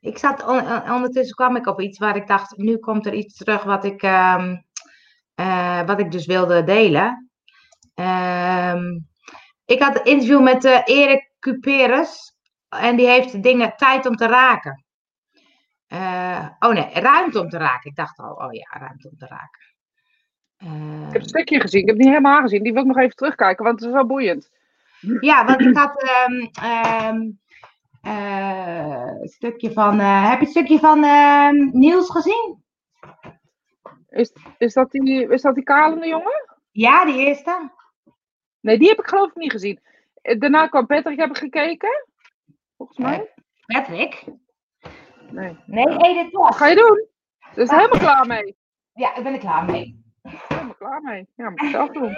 ik zat on- on- ondertussen kwam ik op iets waar ik dacht, nu komt er iets terug wat ik, ehm, eh, wat ik dus wilde delen. Ehm, ik had een interview met eh, Erik Cuperus en die heeft dingen tijd om te raken. Eh, oh nee, ruimte om te raken. Ik dacht al, oh ja, ruimte om te raken. Eh, Ik heb een stukje gezien, ik heb het niet helemaal gezien. Die wil ik nog even terugkijken, want het is wel boeiend. Ja, want ik had ehm, ehm, eh, een stukje van. heb je het stukje van ehm, Niels gezien? Is, is, dat die, is dat die kalende jongen? Ja, die eerste. Nee, die heb ik geloof ik niet gezien. Eh, Daarna kwam Patrick, heb ik gekeken. Volgens mij. Patrick? Nee. Nee, Edith Wat was. ga je doen? Dus helemaal klaar mee. Ja, ik ben er klaar mee. Helemaal klaar mee. Ja, moet ik zelf doen.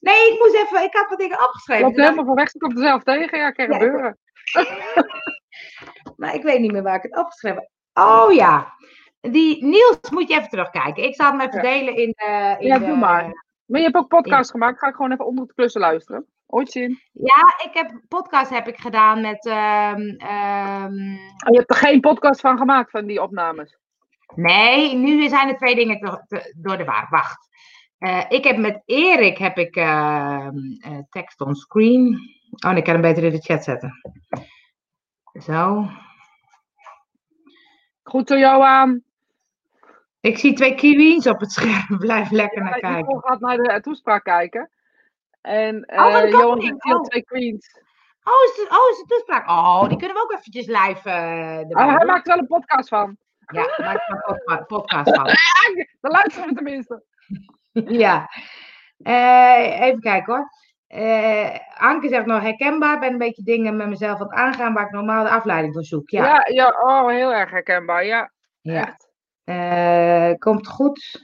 Nee, ik moest even. Ik had wat dingen opgeschreven. Loopt helemaal van weg, ze komt er zelf tegen. Ja, kan gebeuren. ik, maar ik weet niet meer waar ik het opgeschreven heb. Oh ja. Die Niels moet je even terugkijken. Ik zal hem even Ja. delen in de. In Ja, doe maar. Maar je hebt ook podcast gemaakt. Ga ik gewoon even onder het klussen luisteren. Ooit zien. Ja, ik heb podcast heb ik gedaan met. Oh, je hebt er geen podcast van gemaakt, van die opnames. Nee, nu zijn er twee dingen te- te- door de war. Wacht. Eh, ik heb met Erik heb ik ehm, eh, tekst on screen. Oh, nee, ik kan hem beter in de chat zetten. Zo. Goed zo, Johan. Ik zie twee kiwis op het scherm. Blijf lekker naar kijken. Nicole gaat naar de toespraak kijken. En kan Johan hier Oh. twee queens. Oh, is het, oh, is het toespraak? Oh, die kunnen we ook eventjes live eh Ah, hij maakt wel een podcast van. Ja, maak er een podca- podcast van. Dan luisteren we tenminste. Ja. Eh, even kijken hoor. Anke zegt nog herkenbaar. Ben een beetje dingen met mezelf aan het aangaan waar ik normaal de afleiding voor zoek. Ja. Ja, ja, oh, heel erg herkenbaar. Ja, Ja. Eh, komt goed.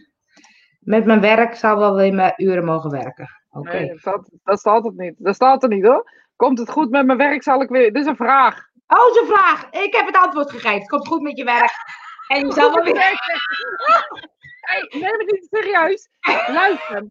Met mijn werk zal wel in mijn uren mogen werken. Oké. Nee, dat, staat- dat staat het niet. Dat staat er niet hoor. Komt het goed met mijn werk, zal ik weer... Dit is een vraag. Oh, zo'n vraag. Ik heb het antwoord gegeven. Het komt goed met je werk. En je zal wel weer. Hey, neem het niet serieus. Luister.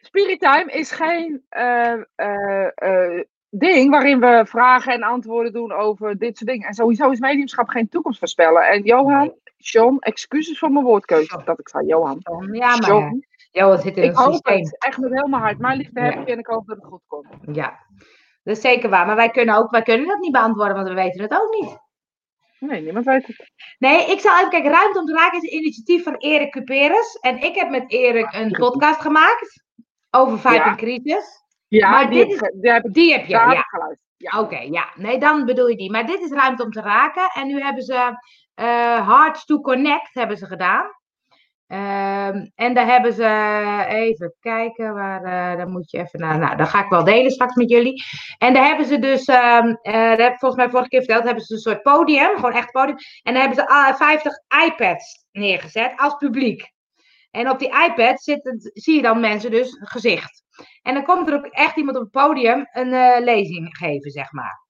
Spiritime is geen eh, eh, ding waarin we vragen en antwoorden doen over dit soort dingen. En sowieso is mediumschap geen toekomst voorspellen. En Johan, John, excuses voor mijn woordkeuze dat ik zei Johan. Ja, maar. John, Ja, het zit in ik het systeem. het. Echt met heel mijn hart. Mijn liefde heb Ja. ik en ik hoop dat het goed komt. Ja. Dat is zeker waar. Maar wij kunnen, ook, wij kunnen dat niet beantwoorden, want we weten het ook niet. Nee, niemand weet het. Nee, ik zal even kijken. Ruimte om te raken is een initiatief van Erik Cuperus. En ik heb met Erik een podcast gemaakt over Vibe Ja. en Crisis. Ja, Maar die, dit die heb ik Die heb je, ja. Ja. Oké, ja. Nee, dan bedoel je die. Maar dit is ruimte om te raken. En nu hebben ze eh Hearts to Connect hebben ze gedaan. Ehm, en daar hebben ze, even kijken, waar, eh daar moet je even naar, nou, dat ga ik wel delen straks met jullie. En daar hebben ze dus, ehm, eh, heb volgens mij vorige keer verteld, hebben ze een soort podium, gewoon echt podium. En daar hebben ze ah, 50 iPads neergezet als publiek. En op die iPad zitten, zie je dan mensen dus gezicht. En dan komt er ook echt iemand op het podium een lezing geven, zeg maar.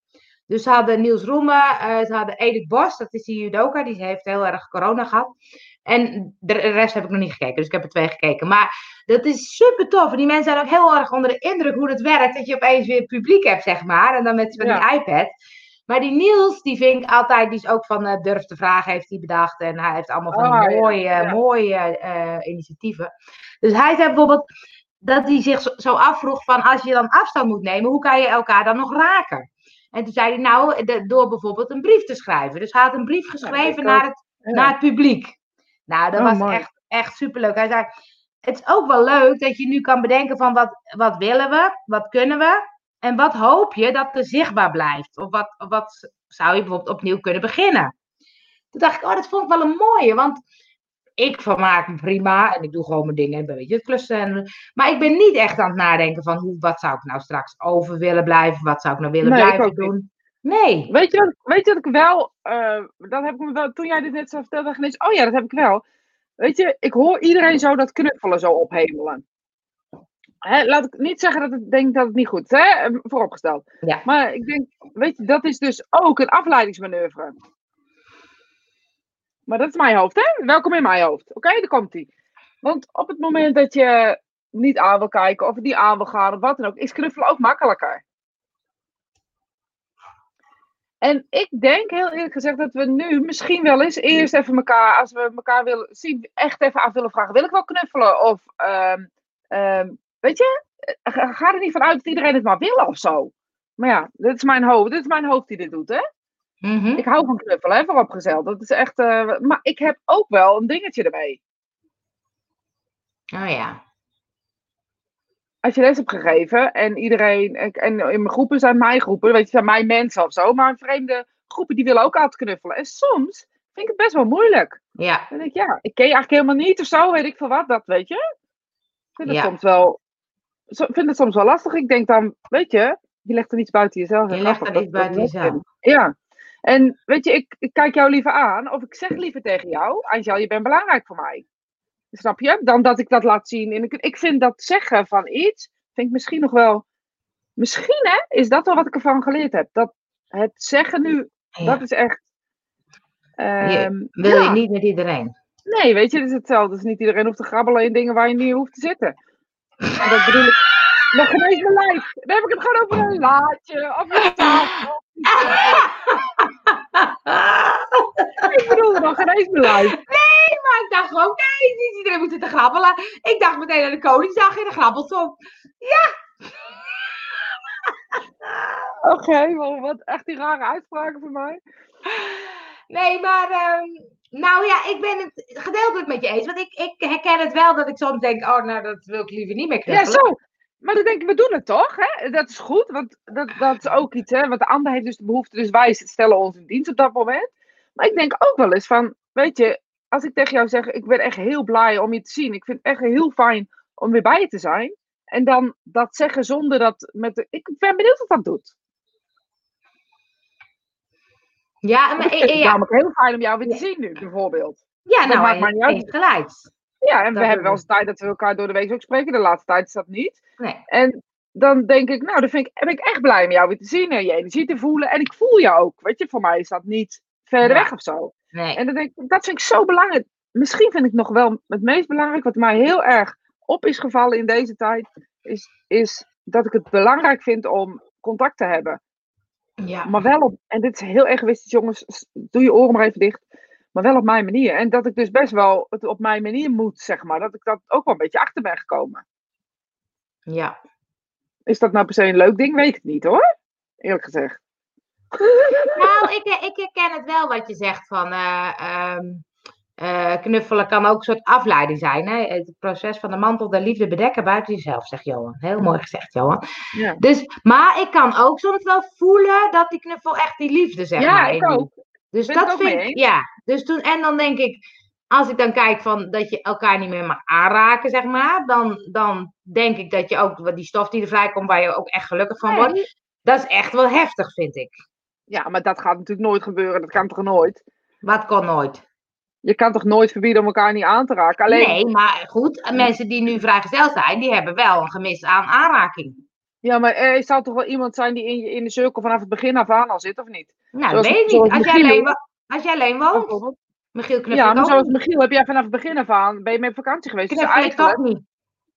Dus ze hadden Niels Roemen, eh, ze hadden Edith Bos, dat is die judoka, die heeft heel erg corona gehad. En de rest heb ik nog niet gekeken, dus ik heb er twee gekeken. Maar dat is super tof. En die mensen zijn ook heel erg onder de indruk hoe het werkt. Dat je opeens weer publiek hebt, zeg maar. En dan met die iPad. Maar die Niels, die vind ik altijd, die is ook van eh, Durf te Vragen, heeft hij bedacht. En hij heeft allemaal van die Ah, mooie, ja. mooie eh, initiatieven. Dus hij zei bijvoorbeeld dat hij zich zo afvroeg van als je dan afstand moet nemen, hoe kan je elkaar dan nog raken? En toen zei hij nou, de- door bijvoorbeeld een brief te schrijven. Dus hij had een brief geschreven naar, het, Ja. naar het publiek. Nou, dat Oh, was mooi. echt, echt superleuk. Hij zei, het is ook wel leuk dat je nu kan bedenken van wat, wat willen we, wat kunnen we en wat hoop je dat er zichtbaar blijft. Of wat, of wat zou je bijvoorbeeld opnieuw kunnen beginnen. Toen dacht ik, oh, dat vond ik wel een mooie, want ik vermaak me prima en ik doe gewoon mijn dingen en een beetje het klussen. En, maar ik ben niet echt aan het nadenken van hoe, wat zou ik nou straks over willen blijven, wat zou ik nou willen Nee, blijven niet. doen. Nee. Weet je, wat, weet je dat ik wel, eh, dat heb ik me wel, toen jij dit net zo vertelde, dacht ik oh ja, dat heb ik wel. Weet je, ik hoor iedereen zo dat knuffelen zo ophemelen. Hè, laat ik niet zeggen dat ik denk dat het niet goed is, hè? vooropgesteld. Ja. Maar ik denk, weet je, dat is dus ook een afleidingsmanoeuvre. Maar dat is mijn hoofd, hè? Welkom in mijn hoofd. Oké, daar komt ie. Want op het moment dat je niet aan wil kijken of niet aan wil gaan of wat dan ook, is knuffelen ook makkelijker. En ik denk heel eerlijk gezegd dat we nu misschien wel eens eerst even elkaar, als we elkaar willen zien, echt even af willen vragen: wil ik wel knuffelen? Of ehm, weet je, eh, ga er niet vanuit dat iedereen het maar wil of zo. Maar ja, dit is mijn hoofd, dit is mijn hoofd die dit doet, hè? Mhm. Ik hou van knuffelen, hè, vooropgesteld. Dat is echt, eh, maar ik heb ook wel een dingetje ermee. Oh ja. Als je les hebt gegeven en iedereen, en in mijn groepen zijn mijn groepen, weet je, zijn mijn mensen of zo, maar vreemde groepen die willen ook altijd knuffelen. En soms vind ik het best wel moeilijk. Ja. Dan denk ik, ja, ik ken je eigenlijk helemaal niet of zo, weet ik veel wat, dat weet je. Ik vind het Ja. soms wel, vind het soms wel lastig. Ik denk dan, weet je, je legt er iets buiten jezelf. Je legt er iets buiten jezelf. Ja. En weet je, ik, ik kijk jou liever aan, of ik zeg liever tegen jou, Angel, je bent belangrijk voor mij. Snap je? Dan dat ik dat laat zien. En ik, ik vind dat zeggen van iets, vind ik misschien nog wel, misschien hè, is dat wel wat ik ervan geleerd heb. Dat het zeggen nu, Ja. dat is echt... ehm, Wil je niet met iedereen? Nee, weet je, het is hetzelfde. Dus niet iedereen hoeft te grabbelen in dingen waar je niet hoeft te zitten. En dat bedoel ik nog geen eens mijn lijf. Dan heb ik het gewoon over een laadje of een tafel. Ik bedoel nog geen eens. Nee, maar ik dacht gewoon, nee, niet iedereen moet zitten grabbelen. Ik dacht meteen aan de Koningsdag in de grabbelton. Oké, maar wat echt die rare uitspraken voor mij. Nee, maar ehm, nou ja, ik ben het gedeeltelijk met je eens. Want ik, ik herken het wel dat ik soms denk, oh nou, dat wil ik liever niet meer Ja, knuffelen. zo. Maar dan denk ik, we doen het toch? Hè? Dat is goed, want dat, dat is ook iets, hè? Want de ander heeft dus de behoefte, dus wij stellen ons in dienst op dat moment. Maar ik denk ook wel eens van, weet je, als ik tegen jou zeg, ik ben echt heel blij om je te zien. Ik vind het echt heel fijn om weer bij je te zijn. En dan dat zeggen zonder dat met de, ik ben benieuwd wat dat doet. Ja, maar, ik eh, vind eh, het ja, namelijk heel fijn om jou weer te zien nu, bijvoorbeeld. ja, dat nou, maakt hij maar niet uit. heeft gelijk. Ja, en we hebben wel eens tijd dat we elkaar door de week ook spreken. De laatste tijd is dat niet. Nee. En dan denk ik, nou, dan vind ik, ben ik echt blij om jou weer te zien en je energie te voelen. En ik voel je ook. Weet je, voor mij is dat niet verder weg of zo. Nee. En dan denk ik, dat vind ik zo belangrijk. Misschien vind ik nog wel het meest belangrijk, wat mij heel erg op is gevallen in deze tijd, is, is dat ik het belangrijk vind om contact te hebben. Ja. Maar wel op, en dit is heel egoïstisch, jongens, doe je oren maar even dicht. Maar wel op mijn manier. En dat ik dus best wel het op mijn manier moet, zeg maar. Dat ik dat ook wel een beetje achter ben gekomen. ja. Is dat nou per se een leuk ding? Weet ik niet hoor. Eerlijk gezegd. Nou, ik, ik herken het wel wat je zegt van eh, ehm, eh, knuffelen kan ook een soort afleiding zijn. Hè? Het proces van de mantel der liefde bedekken buiten jezelf, zegt Johan. Heel mooi gezegd, Johan. Ja, Dus, maar ik kan ook soms wel voelen dat die knuffel echt die liefde, zeg ja maar. ik in die- ook. Dus dat vind ik, ja. Dus toen, en dan denk ik, als ik dan kijk van dat je elkaar niet meer mag aanraken, zeg maar, dan, dan denk ik dat je ook die stof die er vrijkomt, waar je ook echt gelukkig van wordt, Nee. dat is echt wel heftig, vind ik. Ja, maar dat gaat natuurlijk nooit gebeuren. Dat kan toch nooit? Wat kon nooit. Je kan toch nooit verbieden om elkaar niet aan te raken? Alleen, Nee, maar goed, mensen die nu vrijgesteld zijn, die hebben wel een gemis aan aanraking. ja, maar er zou toch wel iemand zijn die in, je, in de cirkel vanaf het begin af aan al zit, of niet? Nou, dat weet ik niet. Als jij, alleen, als jij alleen woont. Michiel knuffel Ja, maar zoals niet. Michiel heb jij vanaf het begin af aan, ben je mee op vakantie geweest. Dus Knuffel eigenlijk, toch niet.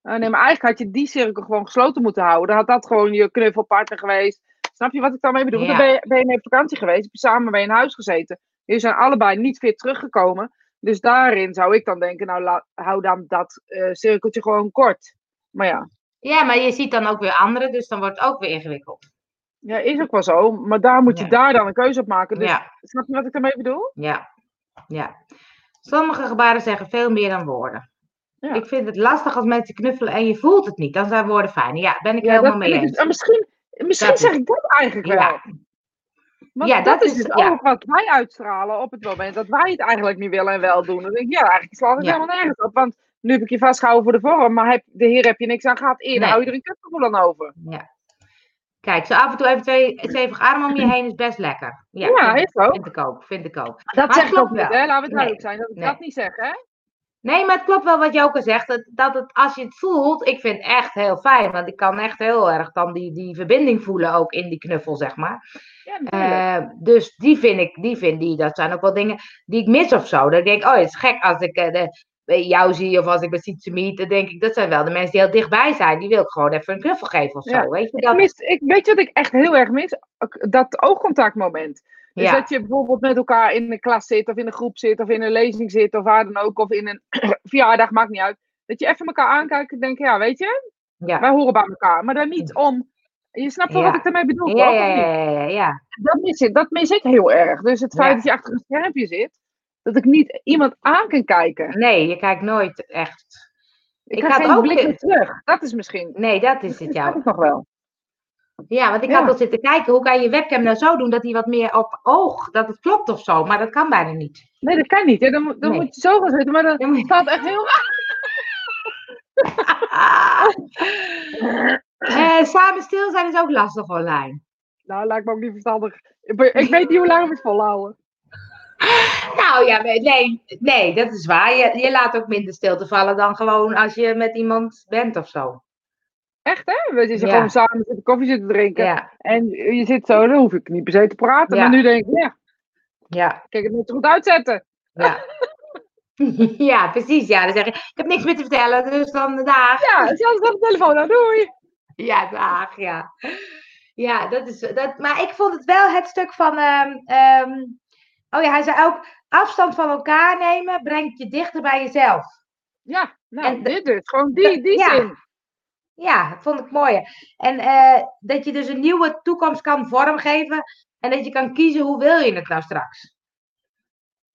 Uh, nee, maar eigenlijk had je die cirkel gewoon gesloten moeten houden. Dan had dat gewoon je knuffelpartner geweest. Snap je wat ik daarmee bedoel? Ja. Dan ben je, ben je mee op vakantie geweest, heb je samen bij een huis gezeten. Jullie zijn allebei niet fit teruggekomen. Dus daarin zou ik dan denken, nou la- hou dan dat eh, cirkeltje gewoon kort. Maar ja, Ja, maar je ziet dan ook weer anderen, dus dan wordt het ook weer ingewikkeld. Ja, is ook wel zo. Maar daar moet je Ja. daar dan een keuze op maken. Dus Ja, snap je wat ik daarmee bedoel? ja, ja. Sommige gebaren zeggen veel meer dan woorden. Ja. Ik vind het lastig als mensen knuffelen en je voelt het niet. Dan zijn woorden fijn. Ja, ben ik helemaal mee eens. dus- misschien misschien Dat zeg ik dat eigenlijk wel. Ja. Want Ja, dat, dat is dus ja. ook wat wij uitstralen op het moment dat wij het eigenlijk niet willen en wel doen. Dan denk ik, ja, eigenlijk slaat het Ja. helemaal nergens op. Want nu heb ik je vastgehouden voor de vorm, maar heb, de heer heb je niks aan gehad. Eerder Nee. hou je er een kutgevoel aan over. Ja. Kijk, zo af en toe even twee stevige armen om je heen is best lekker. Ja, Ja, vind, is ook. vind ik ook. Vind ik ook. Dat Maar zeg het ik ook niet, wel. hè? Laten we Nee. duidelijk zijn dat ik Nee. dat niet zeg, hè? Nee, maar het klopt wel wat Joke zegt. Dat, dat het, als je het voelt, ik vind het echt heel fijn. Want ik kan echt heel erg dan die, die verbinding voelen ook in die knuffel, zeg maar. Ja. Eh, dus die vind ik, die vind die, dat zijn ook wel dingen die ik mis of zo. Denk ik, oh, het is gek als ik eh, de, bij jou zie of als ik bij Sietse meet. Dan denk ik, dat zijn wel de mensen die heel dichtbij zijn. Die wil ik gewoon even een knuffel geven of zo. Ja. Weet je Ik dat? mis, ik, weet je wat ik echt heel erg mis? Dat oogcontactmoment. Dus Ja, dat je bijvoorbeeld met elkaar in een klas zit, of in een groep zit, of in een lezing zit, of waar dan ook, of in een verjaardag, maakt niet uit. Dat je even elkaar aankijkt en denkt, ja, weet je, ja. wij horen bij elkaar. Maar dan niet om. Je snapt wel Ja. wat ik daarmee bedoel, Ja, ja, ja, ja. Dat, mis ik, dat mis ik heel erg. Dus het feit dat je achter een schermpje zit, dat ik niet iemand aan kan kijken. Nee, je kijkt nooit echt. Ik, Ik ga had geen ook blik meer terug. Dat is misschien. Nee, dat is het, Dat ja. heb ik nog wel. Ja, want ik Ja. had al zitten kijken, hoe kan je webcam nou zo doen dat hij wat meer op oog, dat het klopt of zo. Maar dat kan bijna niet. Nee, dat kan niet. Hè. Dan, moet- dan Nee. moet je zo gaan zitten, maar dan je- staat echt heel Eh, samen stil zijn is ook lastig online. Nou, lijkt me ook niet verstandig. Ik weet niet hoe lang we het volhouden. Nou ja, nee, nee, dat is waar. Je, je laat ook minder stilte vallen dan gewoon als je met iemand bent of zo. Echt, hè? We zitten Ja. gewoon samen zitten koffie zitten drinken. Ja, En je zit zo, dan hoef ik niet per se te praten. Ja. Maar nu denk ik, ja, ja, kijk het zo goed uitzetten. ja. ja, precies. Ja, dan zeg je, ik heb niks meer te vertellen, dus dan dag. Ja, zelfs op de telefoon, nou doei. Ja, dag, ja. Ja, dat is, dat, maar ik vond het wel het stuk van, ehm, ehm, oh ja, hij zei ook, afstand van elkaar nemen brengt je dichter bij jezelf. Ja, nou, En dit dus. Gewoon die, die Ja. zin. Ja, dat vond ik mooi. En eh, dat je dus een nieuwe toekomst kan vormgeven en dat je kan kiezen hoe wil je het nou straks.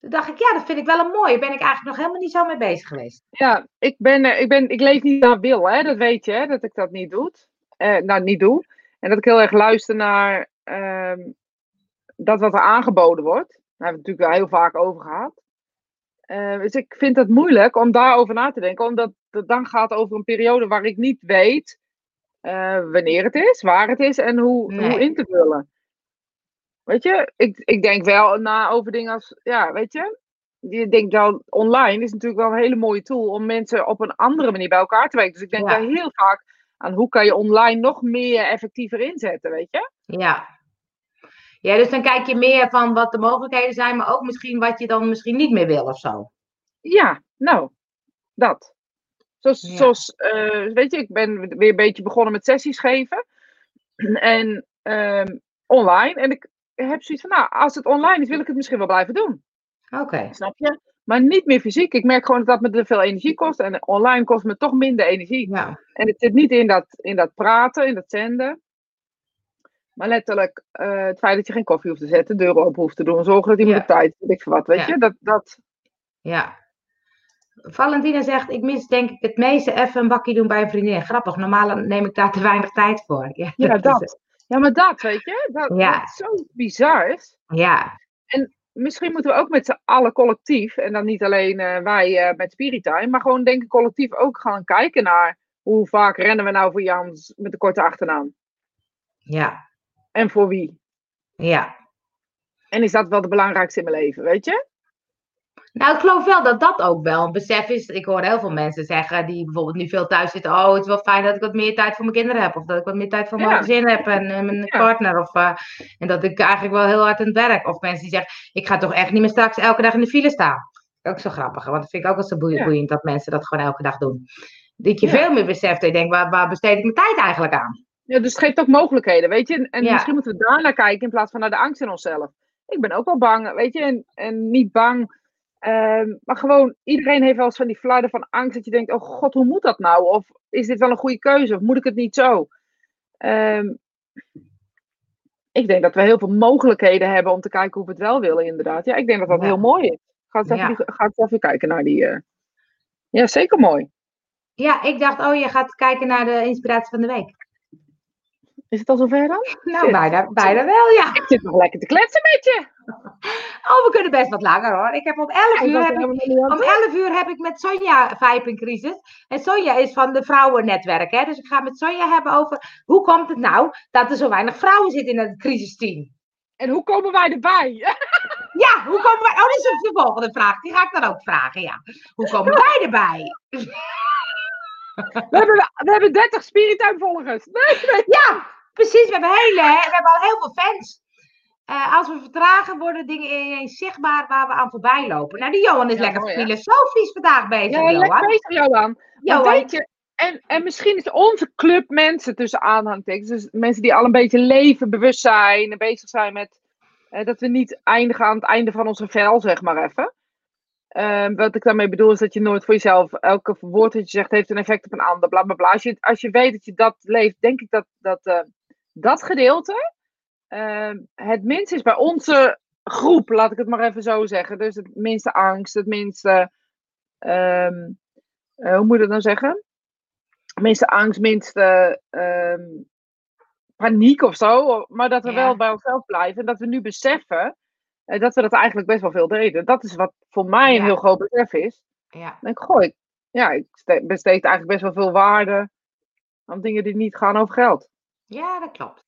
Toen dacht ik, ja, dat vind ik wel een mooie. Ben ik eigenlijk nog helemaal niet zo mee bezig geweest. Ja, ik, ben, eh, ik, ben, ik leef niet naar wil, hè? dat weet je, hè? dat ik dat niet doe. Eh, nou, niet doe. En dat ik heel erg luister naar ehm, dat wat er aangeboden wordt. Daar hebben we het natuurlijk wel heel vaak over gehad. Eh, dus ik vind het moeilijk om daarover na te denken, omdat het dan gaat over een periode waar ik niet weet eh, wanneer het is, waar het is en hoe, Nee. hoe in te vullen. Weet je, ik, ik denk wel na over dingen als, ja, weet je, je denkt wel, online is natuurlijk wel een hele mooie tool om mensen op een andere manier bij elkaar te brengen. Dus ik denk Ja. daar heel vaak aan hoe kan je online nog meer effectiever inzetten, weet je? Ja. Ja, dus dan kijk je meer van wat de mogelijkheden zijn, maar ook misschien wat je dan misschien niet meer wil of zo. Ja, nou, dat. Zoals, Ja. zoals eh, weet je, ik ben weer een beetje begonnen met sessies geven. En ehm, online. En ik heb zoiets van, nou, als het online is, wil ik het misschien wel blijven doen. Oké. Snap je? Maar niet meer fysiek. Ik merk gewoon dat dat me te veel energie kost. En online kost me toch minder energie. Ja. En het zit niet in dat, in dat praten, in dat zenden. Maar letterlijk eh, het feit dat je geen koffie hoeft te zetten, deuren open hoeft te doen, zorgen dat iemand Ja. op tijd, weet ik veel wat, weet Ja. je? Dat, dat, Ja. Valentina zegt, ik mis denk ik het meeste even een bakje doen bij een vriendin. Grappig, normaal neem ik daar te weinig tijd voor. Ja, ja, dat. Ja, maar dat, weet je? Dat, Ja. dat zo bizar is. Ja, Misschien moeten we ook met z'n allen collectief, en dan niet alleen eh, wij eh, met Spiritime, maar gewoon denk ik collectief ook gaan kijken naar hoe vaak rennen we nou voor Jans met de korte achternaam. ja, En voor wie? ja. En is dat wel de belangrijkste in mijn leven, weet je? Nou, ik geloof wel dat dat ook wel een besef is. Ik hoor heel veel mensen zeggen die bijvoorbeeld nu veel thuis zitten. Oh, het is wel fijn dat ik wat meer tijd voor mijn kinderen heb. Of dat ik wat meer tijd voor mijn Ja. gezin heb en eh, mijn Ja. partner. Of, eh, en dat ik eigenlijk wel heel hard aan het werk. Of mensen die zeggen, ik ga toch echt niet meer straks elke dag in de file staan. Ook zo grappig, want dat vind ik ook wel zo boeiend, Ja. boeiend dat mensen dat gewoon elke dag doen. Dat je veel meer beseft je denkt, waar, waar besteed ik mijn tijd eigenlijk aan? Ja, dus het geeft ook mogelijkheden, weet je? En, Ja. misschien moeten we daar naar kijken in plaats van naar de angst in onszelf. Ik ben ook wel bang, weet je? En, en niet bang, ehm, maar gewoon iedereen heeft wel eens van die flarden van angst dat je denkt, oh god, hoe moet dat nou? Of is dit wel een goede keuze? Of moet ik het niet zo? Ehm, ik denk dat we heel veel mogelijkheden hebben om te kijken hoe we het wel willen, inderdaad. Ja, ik denk dat dat Ja. heel mooi is. Ga eens even, ga eens even kijken naar die. eh. Ja, zeker mooi. Ja, ik dacht, oh, je gaat kijken naar de inspiratie van de week. Is het al zover dan? Nou, bijna, bijna wel, ja. Ik zit nog lekker te kletsen met je. Oh, we kunnen best wat langer hoor. Ik heb om 11 Ik uur, heb ik, om het- 11 uur heb ik met Sonja Vijpencrisis. En Sonja is van de vrouwennetwerk. Hè? Dus ik ga met Sonja hebben over hoe komt het nou dat er zo weinig vrouwen zitten in het crisisteam. En hoe komen wij erbij? Ja, hoe komen wij... Oh, dat is de volgende vraag. Die ga ik dan ook vragen, ja. Hoe komen wij erbij? We hebben, we hebben 30 Spiritime volgers. Nee, nee. Ja, precies. We hebben, hele, we hebben al heel veel fans. Eh, als we vertragen, worden dingen ineens zichtbaar waar we aan voorbij lopen. Nou, die Johan is Ja, lekker mooi, filosofisch vandaag bezig, Ja, lekker bezig, Johan. Johan. weet je, en, en misschien is onze club mensen tussen aanhangtekens, dus mensen die al een beetje leven, bewust zijn en bezig zijn met eh, dat we niet eindigen aan het einde van onze vel, zeg maar even. Ehm, wat ik daarmee bedoel is dat je nooit voor jezelf, elke woord dat je zegt heeft een effect op een ander, bla bla bla. Als je, als je weet dat je dat leeft, denk ik dat dat, eh, dat gedeelte ehm, het minst is bij onze groep, laat ik het maar even zo zeggen. Dus het minste angst, het minste. ehm, eh, hoe moet je dat nou zeggen? Minste angst, minste ehm, paniek of zo. Maar dat we Ja. wel bij onszelf blijven. En dat we nu beseffen eh, dat we dat eigenlijk best wel veel deden. Dat is wat voor mij een Ja. heel groot besef is. Ja. Dan denk ik, goh, ik, ja, ik ste- besteed eigenlijk best wel veel waarde aan dingen die niet gaan over geld. Ja, dat klopt.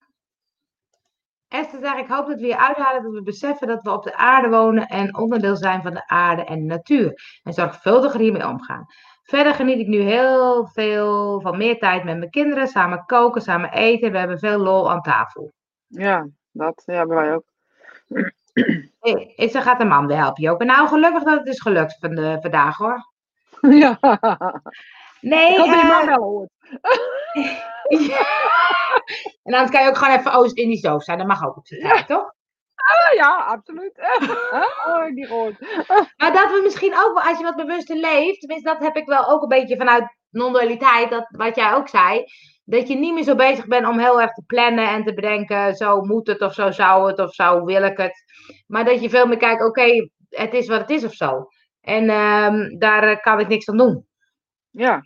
Esther zegt, ik hoop dat we je uithalen dat we beseffen dat we op de aarde wonen en onderdeel zijn van de aarde en de natuur. En zorgvuldiger hiermee omgaan. Verder geniet ik nu heel veel van meer tijd met mijn kinderen, samen koken, samen eten. We hebben veel lol aan tafel. Ja, dat ja, hebben wij ook. Zeg, gaat de man weer helpen, Joke. Nou, gelukkig dat het is gelukt van de, vandaag, hoor. ja. Nee, Ik hoop dat je eh, man wel hoort. en anders kan je ook gewoon even Oost-Indisch doof zijn. Dat mag ook op zijn tijd, toch? Ah, ja, absoluut. Oh, die gehoord. Maar dat we misschien ook wel, als je wat bewuster leeft, tenminste dat heb ik wel ook een beetje vanuit non-dualiteit, dat, wat jij ook zei, dat je niet meer zo bezig bent om heel erg te plannen en te bedenken, zo moet het of zo zou het of zo wil ik het. Maar dat je veel meer kijkt, oké, het is wat het is of zo. En ehm, daar eh, kan ik niks aan doen. Ja.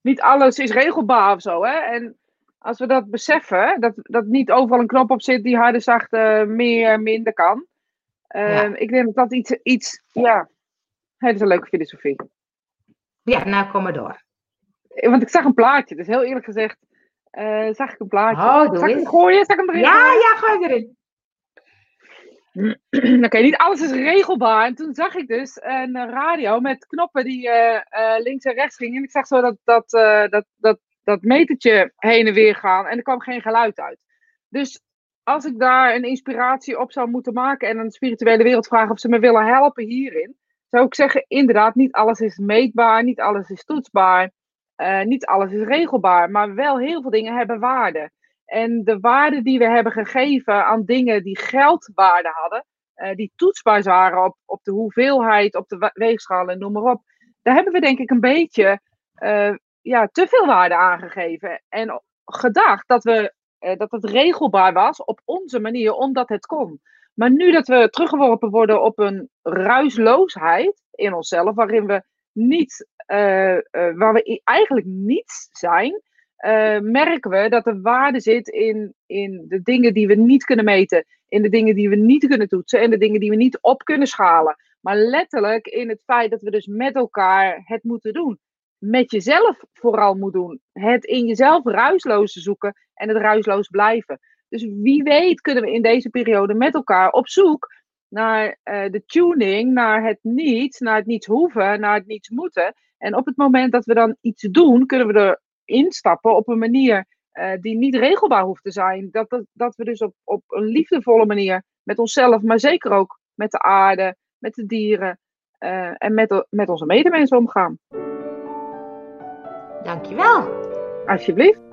Niet alles is regelbaar of zo, hè. En als we dat beseffen, dat, dat niet overal een knop op zit die harder, zacht, meer, minder kan. Ehm, Ik denk dat dat iets, iets ja, het is een leuke filosofie. Ja, nou kom maar door. Want ik zag een plaatje, dus heel eerlijk gezegd, eh, zag ik een plaatje. Oh, doe ik hem gooien? Zal ik hem erin Ja, gooien? ja, gooi erin. Oké, niet alles is regelbaar. En toen zag ik dus een eh, radio met knoppen die eh, eh, links en rechts gingen. En ik zag zo dat, dat, eh, dat, dat, dat metertje heen en weer gaan. En er kwam geen geluid uit. Dus als ik daar een inspiratie op zou moeten maken en aan de spirituele wereld vragen of ze me willen helpen hierin, zou ik zeggen: inderdaad, niet alles is meetbaar, niet alles is toetsbaar, eh, niet alles is regelbaar, maar wel heel veel dingen hebben waarde. En de waarde die we hebben gegeven aan dingen die geldwaarde hadden, eh, die toetsbaar waren op, op de hoeveelheid, op de weegschaal en noem maar op, daar hebben we denk ik een beetje eh, ja, te veel waarde aangegeven. En gedacht dat, we, eh, dat het regelbaar was op onze manier, omdat het kon. Maar nu dat we teruggeworpen worden op een ruisloosheid in onszelf, waarin we niet, eh, eh, waar we eigenlijk niets zijn, merken we dat er waarde zit in, in de dingen die we niet kunnen meten, in de dingen die we niet kunnen toetsen en de dingen die we niet op kunnen schalen. Maar letterlijk in het feit dat we dus met elkaar het moeten doen. Met jezelf vooral moet doen. Het in jezelf ruisloos zoeken en het ruisloos blijven. Dus wie weet kunnen we in deze periode met elkaar op zoek naar eh, de tuning, naar het niets, naar het niets hoeven, naar het niets moeten. En op het moment dat we dan iets doen, kunnen we er instappen op een manier eh, die niet regelbaar hoeft te zijn. Dat, dat, dat we dus op, op een liefdevolle manier met onszelf, maar zeker ook met de aarde, met de dieren eh, en met, met onze medemensen omgaan. Dankjewel. Alsjeblieft.